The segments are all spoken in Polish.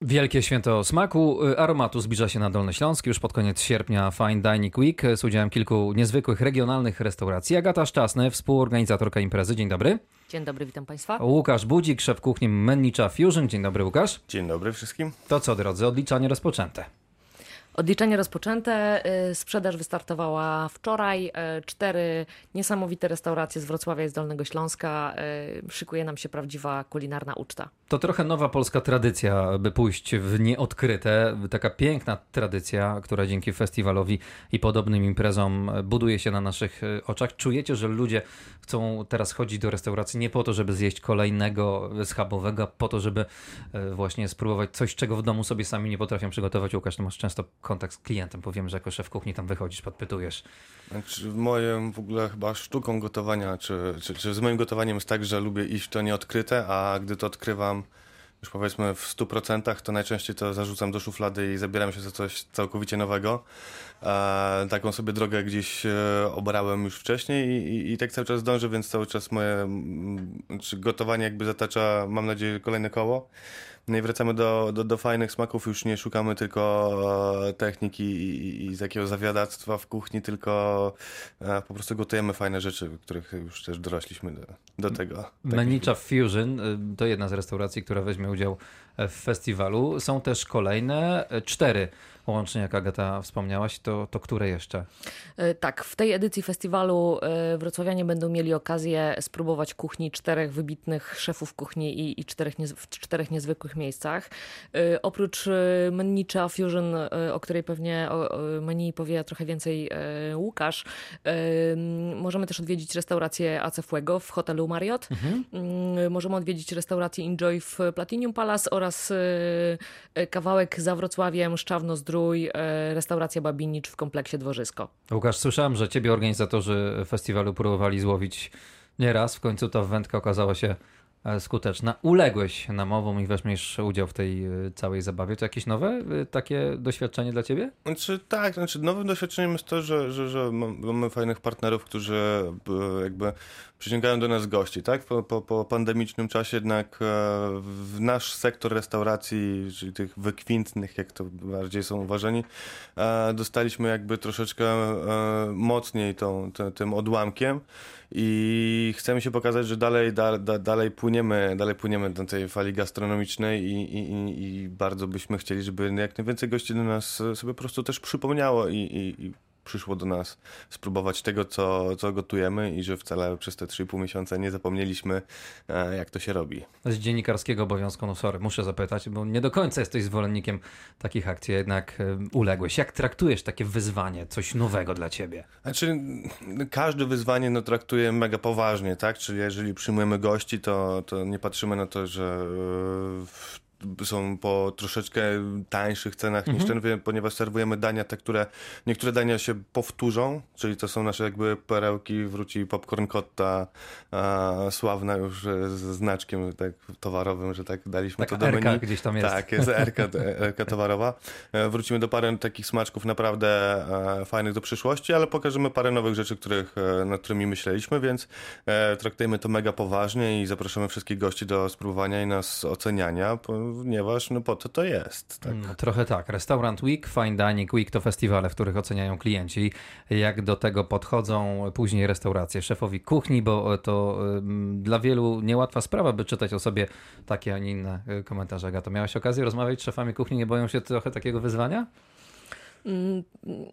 Wielkie święto smaku, y, aromatu zbliża się na Dolny Śląsk. Już pod koniec sierpnia Fine Dining Week z udziałem kilku niezwykłych regionalnych restauracji. Agata Szczasny, współorganizatorka imprezy. Dzień dobry. Dzień dobry, witam Państwa. Łukasz Budzik, szef kuchni Mennicza Fusion. Dzień dobry, Łukasz. Dzień dobry wszystkim. To co, drodzy, odliczanie rozpoczęte. Odliczenie rozpoczęte, y, sprzedaż wystartowała wczoraj. y, Cztery niesamowite restauracje z Wrocławia i z Dolnego Śląska. y, Szykuje nam się prawdziwa kulinarna uczta. To trochę nowa polska tradycja, by pójść w nieodkryte. Taka piękna tradycja, która dzięki festiwalowi i podobnym imprezom buduje się na naszych oczach. Czujecie, że ludzie chcą teraz chodzić do restauracji nie po to, żeby zjeść kolejnego schabowego, a po to, żeby właśnie spróbować coś, czego w domu sobie sami nie potrafią przygotować. Łukasz, ty masz często kontakt z klientem, powiem, że jako szef kuchni tam wychodzisz, podpytujesz. Znaczy, moją w ogóle chyba sztuką gotowania, czy, czy, czy z moim gotowaniem jest tak, że lubię iść to nieodkryte, a gdy to odkrywam już powiedzmy w 100%, to najczęściej to zarzucam do szuflady i zabieram się za coś całkowicie nowego. E, taką sobie drogę gdzieś e, obrałem już wcześniej i, i, i tak cały czas dążę, więc cały czas moje mm, czy gotowanie jakby zatacza, mam nadzieję, kolejne koło. No i wracamy do, do, do fajnych smaków, już nie szukamy tylko e, techniki i, i, i takiego zawiadactwa w kuchni, tylko e, po prostu gotujemy fajne rzeczy, których już też dorośliśmy do, do tego. Mennicza Fusion y, to jedna z restauracji, która weźmie udział w festiwalu. Są też kolejne, y, cztery łącznie, jak Agata wspomniałaś. To, to które jeszcze? Y, Tak, w tej edycji festiwalu y, wrocławianie będą mieli okazję spróbować kuchni czterech wybitnych szefów kuchni i, i czterech niez, w czterech niezwykłych miejscach. Oprócz Mennicza Fusion, o której pewnie o, o menu powie trochę więcej Łukasz, możemy też odwiedzić restaurację Ace Fuego w hotelu Marriott. Y, Możemy odwiedzić restaurację Enjoy w Platinum Palace oraz y, y, kawałek za Wrocławiem, Szczawno Zdrój, y, restauracja Babinicz w kompleksie Dworzysko. Łukasz, słyszałem, że ciebie organizatorzy festiwalu próbowali złowić nieraz. W końcu ta wędka okazała się e, skuteczna. Uległeś namowom i weźmiesz udział w tej e, całej zabawie. To jakieś nowe e, takie doświadczenie dla ciebie? Znaczy tak, znaczy nowym doświadczeniem jest to, że, że, że mam- mamy fajnych partnerów, którzy jakby przyciągają do nas gości, tak? Po, po, po pandemicznym czasie jednak e, w nasz sektor restauracji, czyli tych wykwintnych, jak to bardziej są uważani, e, dostaliśmy jakby troszeczkę e, mocniej tą, tym odłamkiem i chcemy się pokazać, że dalej, da, da, dalej płyniemy, dalej płyniemy do tej fali gastronomicznej i, i, i, bardzo byśmy chcieli, żeby jak najwięcej gości do nas sobie po prostu też przypomniało i, i przyszło do nas spróbować tego, co, co gotujemy i że wcale przez te 3,5 miesiąca nie zapomnieliśmy, e, jak to się robi. Z dziennikarskiego obowiązku, no sorry, muszę zapytać, bo nie do końca jesteś zwolennikiem takich akcji, jednak e, uległeś. Jak traktujesz takie wyzwanie, coś nowego dla ciebie? Znaczy, każde wyzwanie no, traktuję mega poważnie, tak? Czyli jeżeli przyjmujemy gości, to, to nie patrzymy na to, że e, są po troszeczkę tańszych cenach niż ten, ponieważ serwujemy dania te, które niektóre dania się powtórzą, czyli to są nasze jakby perełki, wróci popcorn cotta, a, sławna już e, z znaczkiem tak towarowym, że tak daliśmy Taka to do menu. Gdzieś tam jest. Tak, jest Erka, Erka towarowa. E, Wrócimy do parę takich smaczków naprawdę e, fajnych do przyszłości, ale pokażemy parę nowych rzeczy, których, e, nad którymi myśleliśmy, więc e, traktujemy to mega poważnie i zapraszamy wszystkich gości do spróbowania i nas oceniania, ponieważ no po to to jest. Tak. No, trochę tak. Restaurant Week, Fine Dining Week to festiwale, w których oceniają klienci. Jak do tego podchodzą później restauracje, szefowi kuchni, bo to dla wielu niełatwa sprawa, by czytać o sobie takie, a nie inne y, komentarze. Agato, miałeś okazję rozmawiać z szefami kuchni? Nie boją się trochę takiego wyzwania?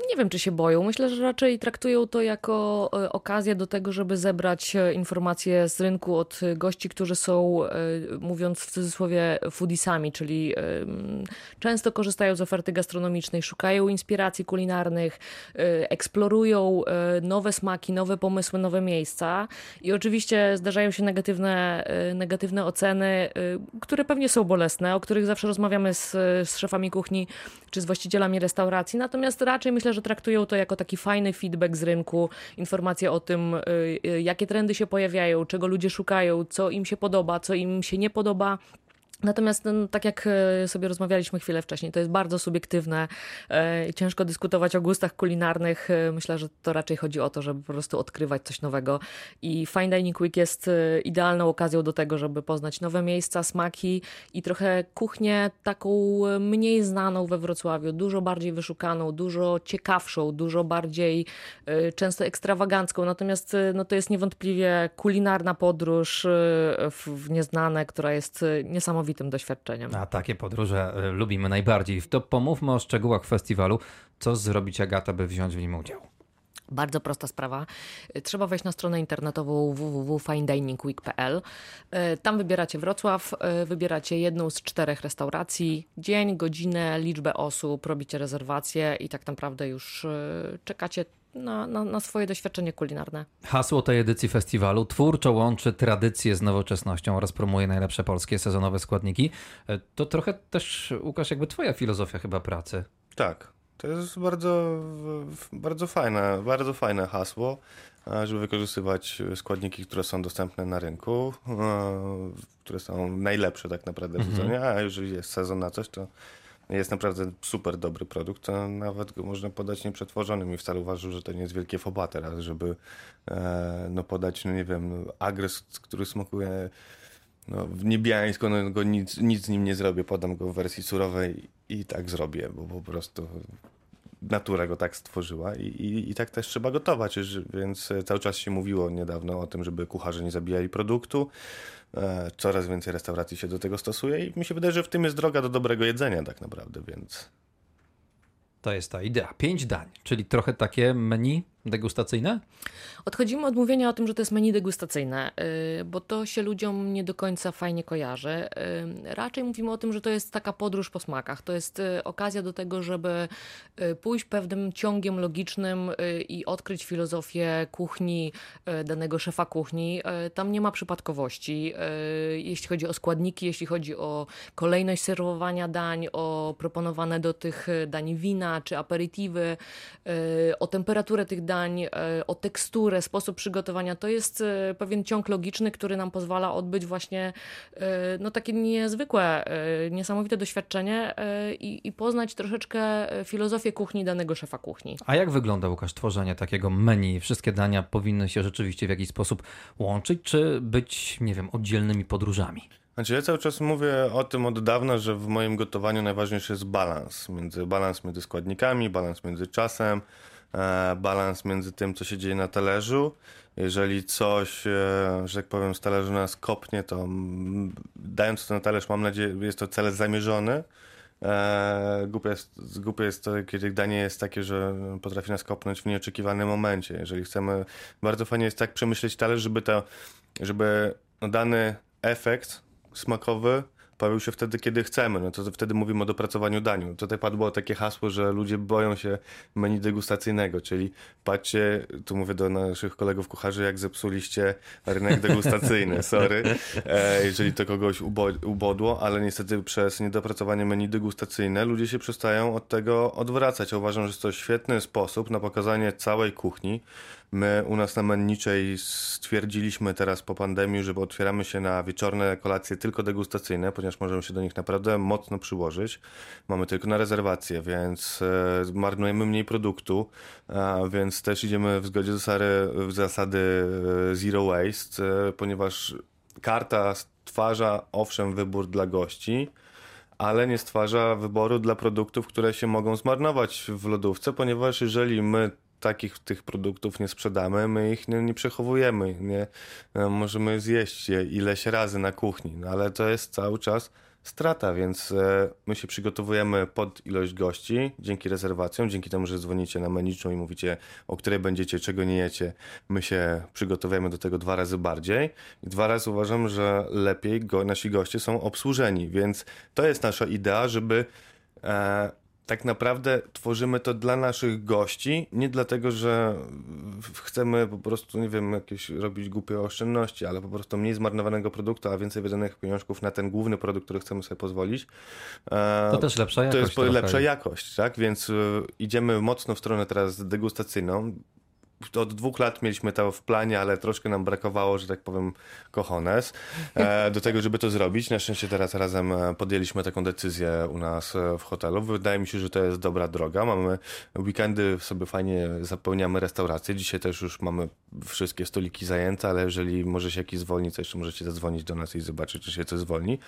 Nie wiem, czy się boją. Myślę, że raczej traktują to jako e, okazję do tego, żeby zebrać e, informacje z rynku od e, gości, którzy są, mówiąc w cudzysłowie, foodiesami, czyli często korzystają z oferty gastronomicznej, szukają inspiracji kulinarnych, eksplorują nowe smaki, nowe pomysły, nowe miejsca. I oczywiście zdarzają się negatywne, negatywne oceny, które pewnie są bolesne, o których zawsze rozmawiamy z, z szefami kuchni czy z właścicielami restauracji. Natomiast raczej myślę, że traktują to jako taki fajny feedback z rynku, informacje o tym, y, y, jakie trendy się pojawiają, czego ludzie szukają, co im się podoba, co im się nie podoba. Natomiast no, tak jak e, sobie rozmawialiśmy chwilę wcześniej, to jest bardzo subiektywne. E, ciężko dyskutować o gustach kulinarnych. E, myślę, że to raczej chodzi o to, żeby po prostu odkrywać coś nowego. I Fine Dining Week jest idealną okazją do tego, żeby poznać nowe miejsca, smaki i trochę kuchnię taką mniej znaną we Wrocławiu, dużo bardziej wyszukaną, dużo ciekawszą, dużo bardziej często ekstrawagancką. Natomiast no, to jest niewątpliwie kulinarna podróż w nieznane, która jest niesamowita niesamowitym doświadczeniem. A takie podróże e, lubimy najbardziej. To pomówmy o szczegółach festiwalu. Co zrobić Agata, by wziąć w nim udział? Bardzo prosta sprawa. Trzeba wejść na stronę internetową www.finediningweek.pl. E, tam wybieracie Wrocław, e, wybieracie jedną z czterech restauracji, dzień, godzinę, liczbę osób, robicie rezerwację i tak naprawdę już czekacie na, na, na, swoje doświadczenie kulinarne. Hasło tej edycji festiwalu twórczo łączy tradycję z nowoczesnością oraz promuje najlepsze polskie sezonowe składniki. E, to trochę też, Łukasz, jakby twoja filozofia chyba pracy. Tak, to jest bardzo, bardzo fajne, bardzo fajne hasło, żeby wykorzystywać składniki, które są dostępne na rynku, które są najlepsze tak naprawdę w mhm. sezonie, a jeżeli jest sezon na coś, to jest naprawdę super dobry produkt, a nawet go można podać nieprzetworzonym. I wcale uważam, że to nie jest wielkie foba teraz, żeby e, no podać, no nie wiem, agres, który smakuje no, niebiańsko, no go nic, nic z nim nie zrobię, podam go w wersji surowej i tak zrobię, bo po prostu natura go tak stworzyła i, i, i tak też trzeba gotować, więc cały czas się mówiło niedawno o tym, żeby kucharze nie zabijali produktu, coraz więcej restauracji się do tego stosuje i mi się wydaje, że w tym jest droga do dobrego jedzenia tak naprawdę, więc... To jest ta idea. Pięć dań, czyli trochę takie menu degustacyjne? Odchodzimy od mówienia o tym, że to jest menu degustacyjne, y, bo to się ludziom nie do końca fajnie kojarzy. Y, raczej mówimy o tym, że to jest taka podróż po smakach. To jest y, okazja do tego, żeby pójść pewnym ciągiem logicznym i odkryć filozofię kuchni danego szefa kuchni. Tam nie ma przypadkowości, jeśli chodzi o składniki, jeśli chodzi o kolejność serwowania dań, o proponowane do tych dań wina czy aperitiwy, o temperaturę tych dań dań, e, o teksturę, sposób przygotowania. To jest e, pewien ciąg logiczny, który nam pozwala odbyć właśnie e, no, takie niezwykłe, niesamowite doświadczenie i, i poznać troszeczkę filozofię kuchni danego szefa kuchni. A jak wygląda, Łukasz, tworzenie takiego menu? Wszystkie dania powinny się rzeczywiście w jakiś sposób łączyć, czy być, nie wiem, oddzielnymi podróżami? Znaczy ja cały czas mówię o tym od dawna, że w moim gotowaniu najważniejszy jest balans. Między, balans między składnikami, balans między czasem, balans między tym, co się dzieje na talerzu. Jeżeli coś, e, że tak powiem, z talerzu nas kopnie, to dając to na talerz, mam nadzieję, jest to cel zamierzony. E, głupie jest, głupie jest to, kiedy danie jest takie, że potrafi nas kopnąć w nieoczekiwanym momencie. Jeżeli chcemy, bardzo fajnie jest tak przemyśleć talerz, żeby to, żeby dany efekt smakowy pojawił się wtedy, kiedy chcemy. No to wtedy mówimy o dopracowaniu daniu. Tutaj padło takie hasło, że ludzie boją się menu degustacyjnego, czyli patrzcie, tu mówię do naszych kolegów kucharzy, jak zepsuliście rynek degustacyjny, sorry, e, jeżeli to kogoś ubodło, ale niestety przez niedopracowanie menu degustacyjne ludzie się przestają od tego odwracać. Uważam, że jest to świetny sposób na pokazanie całej kuchni, My u nas na Menniczej stwierdziliśmy teraz po pandemii, że otwieramy się na wieczorne kolacje tylko degustacyjne, ponieważ możemy się do nich naprawdę mocno przyłożyć. Mamy tylko na rezerwację, więc e, marnujemy mniej produktu, więc też idziemy w zgodzie w zasady e, zero waste, e, ponieważ karta stwarza owszem wybór dla gości, ale nie stwarza wyboru dla produktów, które się mogą zmarnować w lodówce, ponieważ jeżeli my takich tych produktów nie sprzedamy, my ich nie, nie przechowujemy, nie? No, możemy zjeść je ileś razy na kuchni, no, ale to jest cały czas strata, więc e, my się przygotowujemy pod ilość gości dzięki rezerwacjom, dzięki temu, że dzwonicie na meniczną i mówicie, o której będziecie, czego nie jecie, my się przygotowujemy do tego dwa razy bardziej. I dwa razy uważam, że lepiej go, nasi goście są obsłużeni, więc to jest nasza idea, żeby e, tak naprawdę tworzymy to dla naszych gości, nie dlatego, że chcemy po prostu, nie wiem, jakieś robić głupie oszczędności, ale po prostu mniej zmarnowanego produktu, a więcej wydanych pieniążków na ten główny produkt, który chcemy sobie pozwolić. E, to też lepsza jakość. To jest lepsza jakość, tak? Więc e, idziemy mocno w stronę teraz degustacyjną od dwóch lat mieliśmy to w planie, ale troszkę nam brakowało, że tak powiem, cojones e, do tego, żeby to zrobić. Na szczęście teraz razem e, podjęliśmy taką decyzję u nas e, w hotelu. Wydaje mi się, że to jest dobra droga. Mamy weekendy, sobie fajnie zapełniamy restaurację. Dzisiaj też już mamy wszystkie stoliki zajęte, ale jeżeli może się jakiś zwolni, to jeszcze możecie zadzwonić do nas i zobaczyć, czy się coś zwolni.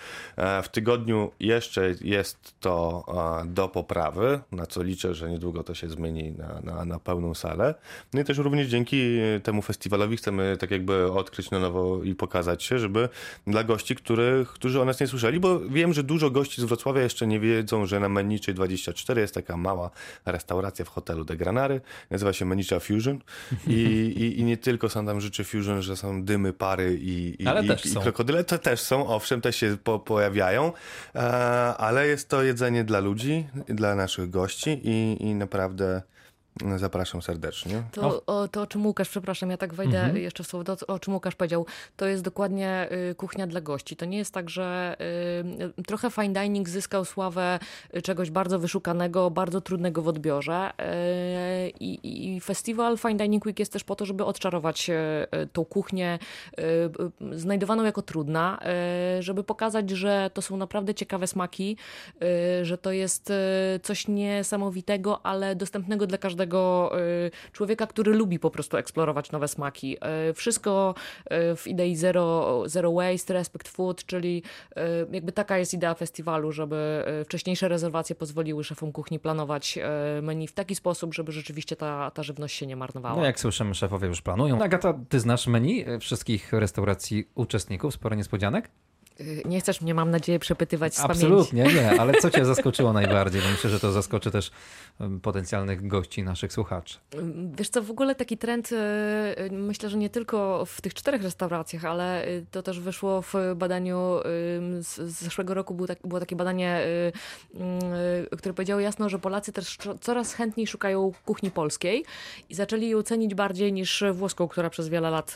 W tygodniu jeszcze jest to do poprawy, na co liczę, że niedługo to się zmieni na, na, na pełną salę. No i też również dzięki temu festiwalowi chcemy tak jakby odkryć na nowo i pokazać się, żeby dla gości, których, którzy o nas nie słyszeli, bo wiem, że dużo gości z Wrocławia jeszcze nie wiedzą, że na Meniczy 24 jest taka mała restauracja w hotelu De Granary, nazywa się Menicza Fusion. I, i, i nie tylko są tam rzeczy Fusion, że są dymy, pary i, i, i, i krokodyle, to też są, owszem, też się po, pojawiają, e, ale jest to jedzenie dla ludzi, dla naszych gości i, i naprawdę Zapraszam serdecznie. To o, to, o czym Łukasz, przepraszam, ja tak wejdę mhm. jeszcze w słowo, to, o czym Łukasz powiedział, to jest dokładnie y, kuchnia dla gości. To nie jest tak, że y, trochę fine dining zyskał sławę y, czegoś bardzo wyszukanego, bardzo trudnego w odbiorze y, i, festiwal Fine Dining Week jest też po to, żeby odczarować y, y, tą kuchnię znajdowaną jako trudna, żeby pokazać, że to są naprawdę ciekawe smaki, że to jest coś niesamowitego, ale dostępnego dla każdego każdego y, człowieka, który lubi po prostu eksplorować nowe smaki. Y, wszystko y, w idei zero, zero waste, respect food, czyli jakby taka jest idea festiwalu, żeby wcześniejsze rezerwacje pozwoliły szefom kuchni planować menu w taki sposób, żeby rzeczywiście ta, ta żywność się nie marnowała. No jak słyszymy, szefowie już planują. Agata, ty znasz menu wszystkich restauracji uczestników? Sporo niespodzianek? Y, nie chcesz mnie, mam nadzieję, przepytywać z Absolutnie, pamięci. nie, ale co cię zaskoczyło najbardziej? Bo myślę, że to zaskoczy też potencjalnych gości, naszych słuchaczy. Wiesz co, w ogóle taki trend, y, y, myślę, że nie tylko w tych czterech restauracjach, ale to też wyszło w badaniu z zeszłego roku, było, tak, było takie badanie, które powiedziało jasno, że Polacy też coraz chętniej szukają kuchni polskiej i zaczęli ją cenić bardziej niż włoską, która przez wiele lat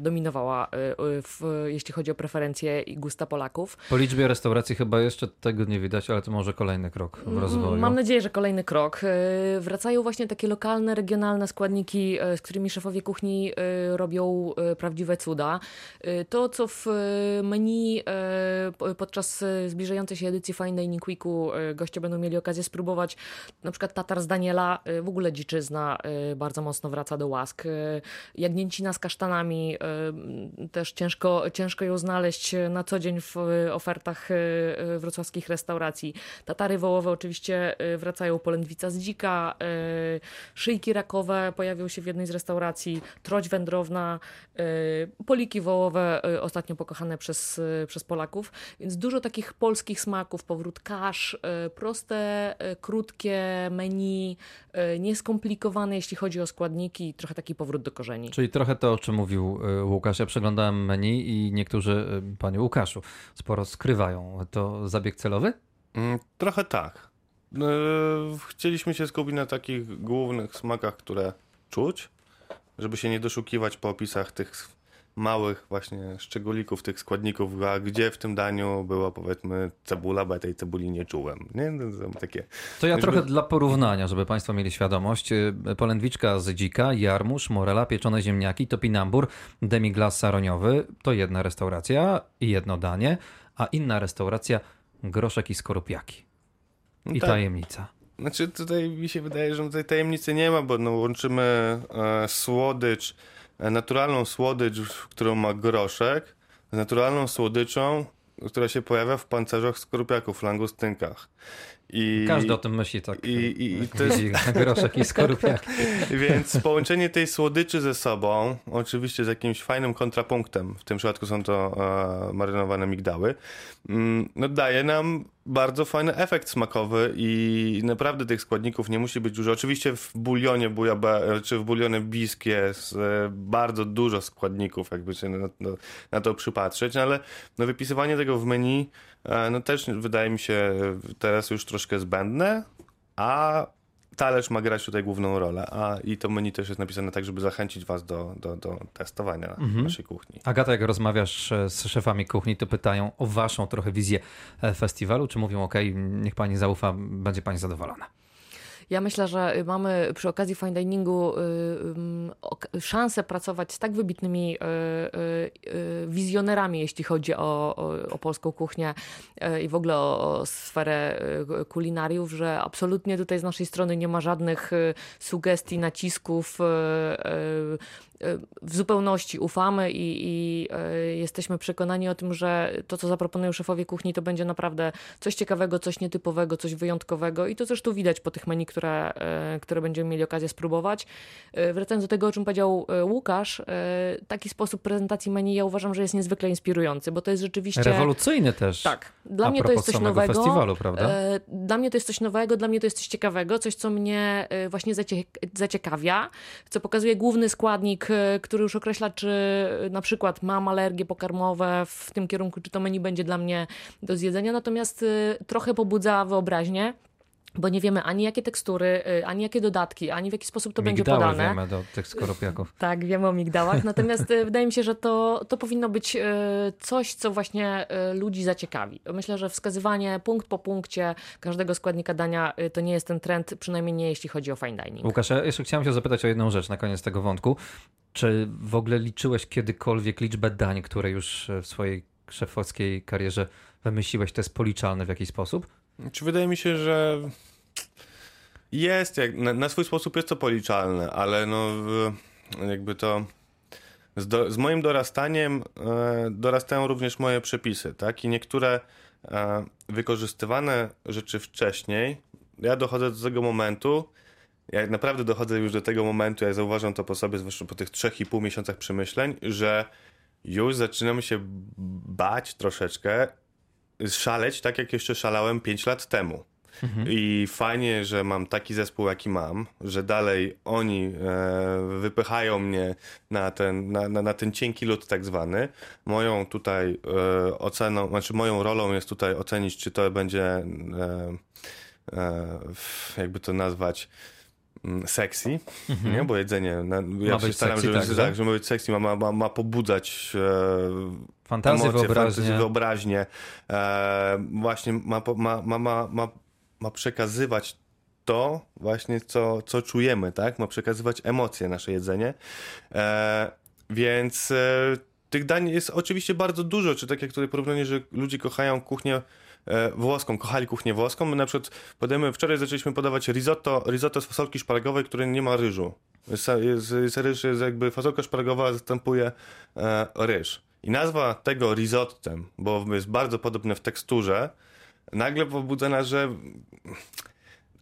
dominowała, w, jeśli chodzi o preferencje i gusta Polaków. Po liczbie restauracji chyba jeszcze tego nie widać, ale to może kolejny krok w rozwoju. Mam nadzieję, że kolejny krok. E, wracają właśnie takie lokalne, regionalne składniki, e, z którymi szefowie kuchni e, robią prawdziwe cuda. To, co w menu podczas zbliżającej się edycji Fine Dining Weeku goście będą mieli okazję spróbować, na przykład tatar z Daniela, w ogóle dziczyzna bardzo mocno wraca do łask. Jagnięcina z kasztanami, też ciężko, ciężko ją znaleźć na co dzień w ofertach e, e, wrocławskich restauracji. Tatary wołowe oczywiście wracają, polędwica z dzika, szyjki rakowe pojawią się w jednej z restauracji, troć wędrowna, poliki wołowe ostatnio pokochane przez, przez Polaków, więc dużo takich polskich smaków, powrót kasz, proste, krótkie menu, nieskomplikowane jeśli chodzi o składniki, trochę taki powrót do korzeni. Czyli trochę to, o czym mówił Łukasz. Ja przeglądałem menu i niektórzy, panie Sporo skrywają. To zabieg celowy? Mm, trochę tak. No, chcieliśmy się skupić na takich głównych smakach, które czuć, żeby się nie doszukiwać po opisach tych małych właśnie szczególików, tych składników, a gdzie w tym daniu była powiedzmy cebula, bo ja tej cebuli nie czułem. Nie? To, takie, to ja trochę dla porównania, żeby Państwo mieli świadomość. Y, polędwiczka z dzika, jarmuż, morela, pieczone ziemniaki, topinambur, demiglas saroniowy to jedna restauracja i jedno danie, a inna restauracja groszek i skorupiaki. I tak. tajemnica. Znaczy tutaj mi się wydaje, że tej tajemnicy nie ma, bo no, łączymy e, słodycz, naturalną słodycz, którą ma groszek, z naturalną słodyczą, która się pojawia w pancerzach skorupiaków, langostynkach. I, Każdy o tym myśli tak. I, i, i to jest... groszek i skorupiaki. Więc połączenie tej słodyczy ze sobą, oczywiście z jakimś fajnym kontrapunktem, w tym przypadku są to e, marynowane migdały, mm, no daje nam bardzo fajny efekt smakowy i naprawdę tych składników nie musi być dużo. Oczywiście w bulionie bujabe, czy w bulionie biskie jest e, bardzo dużo składników, jakby się na, na, na to przypatrzeć, ale no wypisywanie tego w menu e, no też wydaje mi się teraz już troszkę zbędne, a talerz ma grać tutaj główną rolę, a i to menu też jest napisane tak, żeby zachęcić was do, do, do testowania mhm. naszej kuchni. Agata, jak rozmawiasz e, z szefami kuchni, to pytają o waszą trochę wizję e, festiwalu, czy mówią, ok, niech pani zaufa, będzie pani zadowolona? Ja myślę, że mamy przy okazji fine diningu szansę pracować z tak wybitnymi wizjonerami, jeśli chodzi o, o, o polską kuchnię i w ogóle o, o sferę kulinariów, że absolutnie tutaj z naszej strony nie ma żadnych sugestii, nacisków w zupełności ufamy i, i, e, jesteśmy przekonani o tym, że to, co zaproponują szefowie kuchni, to będzie naprawdę coś ciekawego, coś nietypowego, coś wyjątkowego i to zresztą widać po tych menu, które, e, które będziemy mieli okazję spróbować. E, wracając do tego, o czym powiedział Łukasz, taki sposób prezentacji menu ja uważam, że jest niezwykle inspirujący, bo to jest rzeczywiście... Rewolucyjny też. Tak. Dla mnie to jest coś nowego. festiwalu, prawda? Dla mnie to jest coś nowego, dla mnie to jest coś ciekawego, coś, co mnie właśnie zaciekawia, co pokazuje główny składnik który już określa, czy na przykład mam alergie pokarmowe w tym kierunku, czy to menu będzie dla mnie do zjedzenia. Natomiast y, trochę pobudza wyobraźnię bo nie wiemy ani jakie tekstury, y, ani jakie dodatki, ani w jaki sposób to Migdały będzie podane. wiemy do tych skoropiaków. Tak, wiemy o migdałach, natomiast y, wydaje mi się, że to, to powinno być coś, co właśnie ludzi zaciekawi. Myślę, że wskazywanie punkt po punkcie każdego składnika dania to nie jest ten trend, przynajmniej nie jeśli chodzi o fine dining. Łukasz, ja jeszcze chciałem się zapytać o jedną rzecz na koniec tego wątku. Czy w ogóle liczyłeś kiedykolwiek liczbę dań, które już w swojej szefowskiej karierze wymyśliłeś? To jest policzalne w jakiś sposób? Czy wydaje mi się, że jest, jak, na, na swój sposób jest to policzalne, ale no jakby to z, do, z moim dorastaniem e, dorastają również moje przepisy, tak? I niektóre e, wykorzystywane rzeczy wcześniej, ja dochodzę do tego momentu, ja naprawdę dochodzę już do tego momentu, ja zauważam to po sobie, zwłaszcza po tych trzech i pół miesiącach przemyśleń, że już zaczynam się bać troszeczkę, szaleć tak jak jeszcze szalałem 5 lat temu. Mhm. I fajnie, że mam taki zespół, jaki mam, że dalej oni e, wypychają mnie na ten, na, na, na, ten cienki lód tak zwany. Moją tutaj e, oceną, znaczy moją rolą jest tutaj ocenić, czy to będzie e, e jakby to nazwać sexy, mhm. nie? bo jedzenie, ja się staram, żeby, tak, tak, żeby być sexy, ma, ma, ma pobudzać e, fantazję, emocje, wyobraźnię, wyobraźnię e, właśnie ma, ma, ma, ma, ma, przekazywać to właśnie, co, co czujemy, tak? Ma przekazywać emocje nasze jedzenie, e, więc e, tych dań jest oczywiście bardzo dużo, czy tak jak tutaj porównanie, że ludzie kochają kuchnię włoską, kochali kuchnię włoską. My na przykład podajemy, wczoraj zaczęliśmy podawać risotto, risotto z fasolki szparagowej, które nie ma ryżu. Jest, jest ryż, jest jakby fasolka szparagowa zastępuje e, ryż. I nazwa tego risottem, bo jest bardzo podobne w teksturze, nagle pobudza nas, że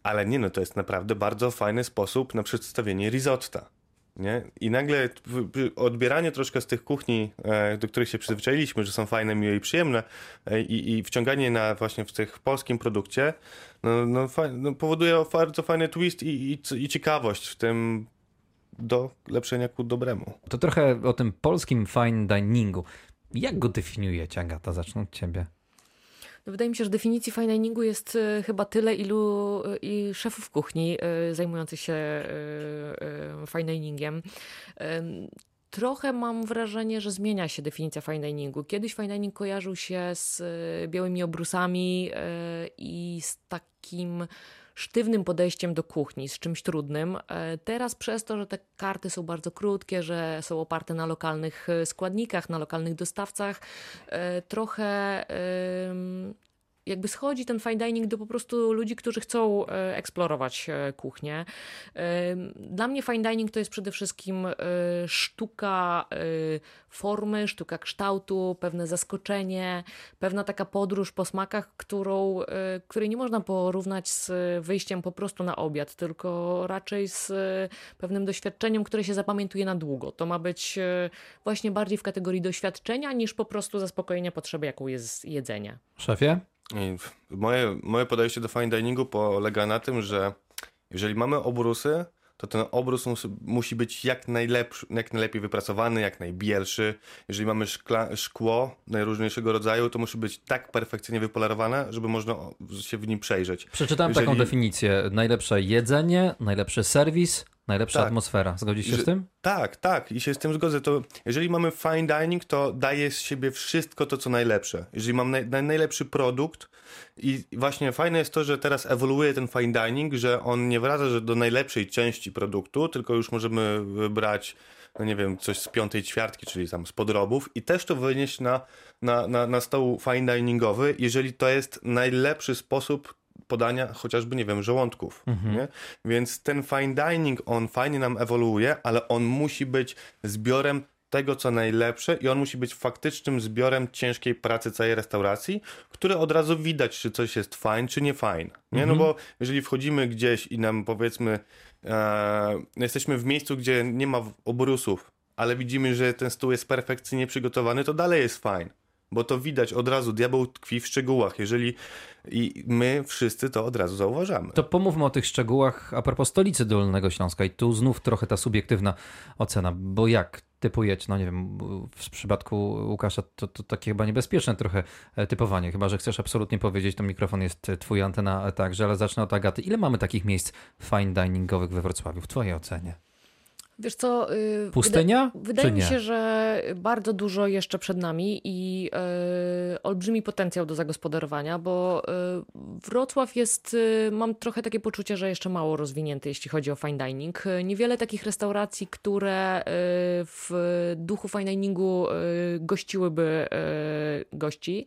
ale nie no, to jest naprawdę bardzo fajny sposób na przedstawienie risotta. Nie? I nagle odbieranie troszkę z tych kuchni, e, do których się przyzwyczailiśmy, że są fajne, miłe i przyjemne, e, i, i wciąganie na właśnie w tych polskim produkcie, no, no, no powoduje bardzo fajny twist i, i, i ciekawość w tym do lepszenia ku dobremu. To trochę o tym polskim fine diningu. Jak go definiujecie, Agata? Zacznę od ciebie. No wydaje mi się, że definicji fine jest e, chyba tyle, ilu e, i szefów kuchni e, zajmujących się fine. Trochę mam wrażenie, że zmienia się definicja fine diningu. Kiedyś fine dining kojarzył się z białymi obrusami i z takim sztywnym podejściem do kuchni, z czymś trudnym. E, teraz przez to, że te karty są bardzo krótkie, że są oparte na lokalnych e, składnikach, na lokalnych dostawcach, e, trochę jakby schodzi ten fine dining do po prostu ludzi, którzy chcą e, eksplorować e, kuchnię. E, dla mnie fine dining to jest przede wszystkim sztuka formy, sztuka kształtu, pewne zaskoczenie, pewna taka podróż po smakach, którą, której nie można porównać z wyjściem po prostu na obiad, tylko raczej z pewnym doświadczeniem, które się zapamiętuje na długo. To ma być właśnie bardziej w kategorii doświadczenia niż po prostu zaspokojenia potrzeby, jaką jest jedzenie. Szefie? Moje, moje podejście do fine diningu polega na tym, że jeżeli mamy obrusy, to ten obrus musi być jak, najlepszy, jak najlepiej wypracowany, jak najbielszy. Jeżeli mamy szkla, szkło najróżniejszego rodzaju, to musi być tak perfekcyjnie wypolerowane, żeby można się w nim przejrzeć. Przeczytałem Jeżeli... taką definicję. Najlepsze jedzenie, najlepszy serwis, Najlepsza Tak. atmosfera. Zgodzisz się z tym? Tak, tak, i się z tym zgodzę. To jeżeli mamy fine dining, to daje z siebie wszystko to, co najlepsze. Jeżeli mam naj, naj, najlepszy produkt i właśnie fajne jest to, że teraz ewoluuje ten fine dining, że on nie wraca że do najlepszej części produktu, tylko już możemy brać no nie wiem, coś z piątej ćwiartki, czyli tam z podrobów i też to wynieść na, na, na, na fine diningowy, jeżeli to jest najlepszy sposób podania chociażby, nie wiem, żołądków. Nie? Więc ten fine dining, on fajnie nam ewoluuje, ale on musi być zbiorem tego, co najlepsze i on musi być faktycznym zbiorem ciężkiej pracy całej restauracji, które od razu widać, czy coś jest fajne, czy nie fajne. Nie? No bo jeżeli wchodzimy gdzieś i nam powiedzmy e, jesteśmy w miejscu, gdzie nie ma obrusów, ale widzimy, że ten stół jest perfekcyjnie przygotowany, to dalej jest fajne. Bo to widać od razu, diabeł tkwi w szczegółach. Jeżeli i my wszyscy to od razu zauważamy. To pomówmy o tych szczegółach a propos stolicy Dolnego Śląska i tu znów trochę ta subiektywna ocena, bo jak typujecie, no nie wiem, w przypadku Łukasza to, to takie chyba niebezpieczne trochę e, typowanie, chyba że chcesz absolutnie powiedzieć, to mikrofon jest e, twój antena także, ale zacznę od Agaty. Ile mamy takich miejsc fine diningowych we Wrocławiu w twojej ocenie? Wiesz co? y, Pustynia, Wyda- wydaje mi się, że bardzo dużo jeszcze przed nami i y, olbrzymi potencjał do zagospodarowania, bo y, Wrocław jest, y, mam trochę takie poczucie, że jeszcze mało rozwinięty, jeśli chodzi o fine dining. Y, Niewiele takich restauracji, które w duchu fine diningu gościłyby gości.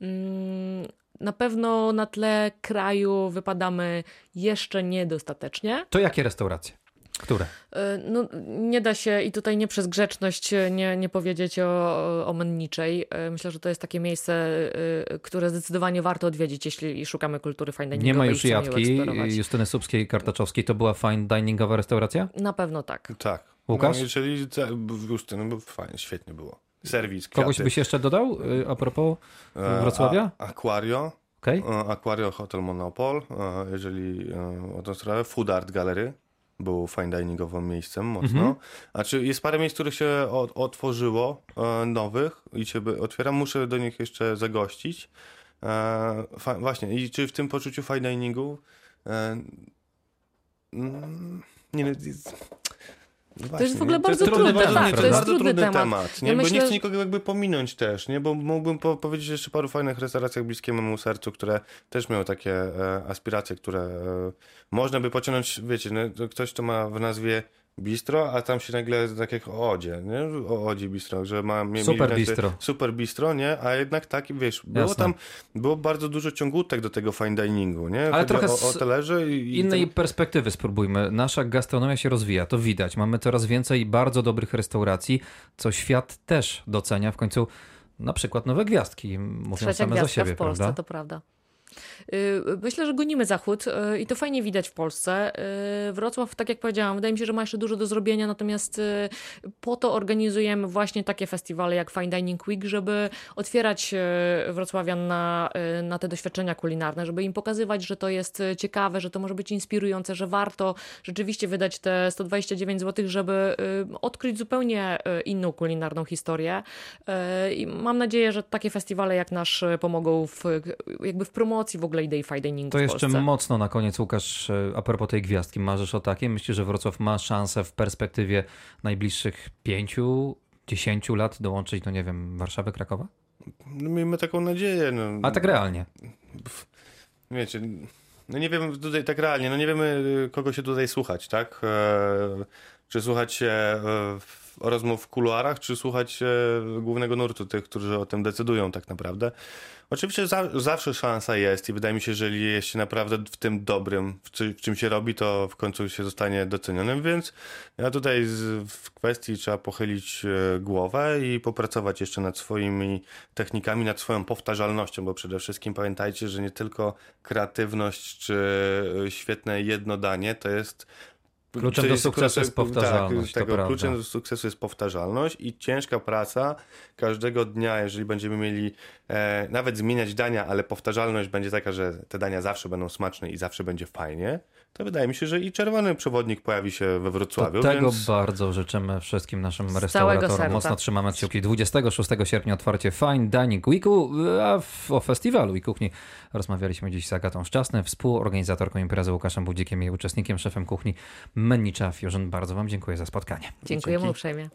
Mm, Na pewno na tle kraju wypadamy jeszcze niedostatecznie. To jakie restauracje? Które? E, No, nie da się i tutaj nie przez grzeczność e, nie, nie powiedzieć o, o Menniczej. E, Myślę, że to jest takie miejsce, które zdecydowanie warto odwiedzić, jeśli szukamy kultury fine diningowej. Nie ma już Jadki. Justyny Subskiej, Kartaczowskiej, to była fine diningowa restauracja? Na pewno tak. Tak. Łukasz? No, jeżeli był fajnie, świetnie było. Serwis, Kogoś kwiaty. byś jeszcze dodał y, a propos Wrocławia? A, Aquario, Okej? e, Aquario Hotel Monopol, jeżeli o tą sprawę. Food Art Gallery był fine diningowym miejscem mocno. Mhm. A czy jest parę miejsc, których się otworzyło, e, nowych i się otwieram, muszę do nich jeszcze zagościć. E, właśnie, i czy w tym poczuciu fine diningu e, mm, nie jest, no To jest w właśnie, ogóle bardzo trudny bardzo, temat, to jest bardzo trudny trudny temat. temat, nie? Ja bo myślę, nie chcę nikogo jakby pominąć też, nie? Bo mógłbym po powiedzieć jeszcze paru fajnych restauracjach bliskim memu sercu, które też miały takie e, aspiracje, które e, można by pociągnąć, wiecie, no, to ktoś to ma w nazwie bistro, a tam się nagle tak jak o Odzie, nie? O Odzi bistro, że ma Super mieli nazwę bistro. Super bistro, nie? A jednak tak, wiesz, było Jasne. tam, było bardzo dużo ciągutek do tego fine diningu, nie? Ale Chodzi trochę o, z o talerze i, Innej ten- perspektywy spróbujmy. Nasza gastronomia się rozwija, to widać. Mamy coraz więcej bardzo dobrych restauracji, co świat też docenia. W końcu na przykład nowe gwiazdki mówią Trzecia same za siebie, w Polsce, prawda? to prawda. Y, Myślę, że gonimy zachód y, i to fajnie widać w Polsce. Y, Wrocław, tak jak powiedziałam, wydaje mi się, że ma jeszcze dużo do zrobienia, natomiast po to organizujemy właśnie takie festiwale jak Fine Dining Week, żeby otwierać Wrocławian na, na te doświadczenia kulinarne, żeby im pokazywać, że to jest ciekawe, że to może być inspirujące, że warto rzeczywiście wydać te 129 zł, żeby odkryć zupełnie inną kulinarną historię. I mam nadzieję, że takie festiwale jak nasz pomogą w, jakby w promocji w ogóle idei fine To w jeszcze Polsce. mocno na koniec, Łukasz, a propos tej gwiazdki. Marzysz o takiej? Myślisz, że Wrocław ma szansę w perspektywie najbliższych pięciu, dziesięciu lat dołączyć do, nie wiem, Warszawy, Krakowa? no, miejmy taką nadzieję. No. A tak realnie. Wiecie, no nie wiemy tutaj tak realnie, no nie wiemy y, kogo się tutaj słuchać, tak? E, czy słuchać się e, w- rozmów w kuluarach, czy słuchać się głównego nurtu tych, którzy o tym decydują tak naprawdę. Oczywiście za, zawsze szansa jest i wydaje mi się, że jeżeli jest się naprawdę w tym dobrym, w, czy, w czym się robi, to w końcu się zostanie docenionym, więc ja tutaj z, w kwestii trzeba pochylić e, głowę i popracować jeszcze nad swoimi technikami, nad swoją powtarzalnością, bo przede wszystkim pamiętajcie, że nie tylko kreatywność czy e, świetne jedno danie to jest Kluczem do sukcesu jest tak, powtarzalność, to tego, kluczem do sukcesu jest powtarzalność i ciężka praca każdego dnia, jeżeli będziemy mieli e, nawet zmieniać dania, ale powtarzalność będzie taka, że te dania zawsze będą smaczne i zawsze będzie fajnie, to wydaje mi się, że i czerwony przewodnik pojawi się we Wrocławiu. To tego więc... bardzo życzymy wszystkim naszym całego restauratorom. serca. Mocno trzymamy kciuki. 26 sierpnia otwarcie Fine Dining Weeku, a w, o festiwalu i kuchni rozmawialiśmy dziś z Agatą Szczasny, współorganizatorką imprezy Łukaszem Budzikiem i uczestnikiem, szefem kuchni Mennicza Fusion. Bardzo Wam dziękuję za spotkanie. Dziękujemy Dzięki. uprzejmie.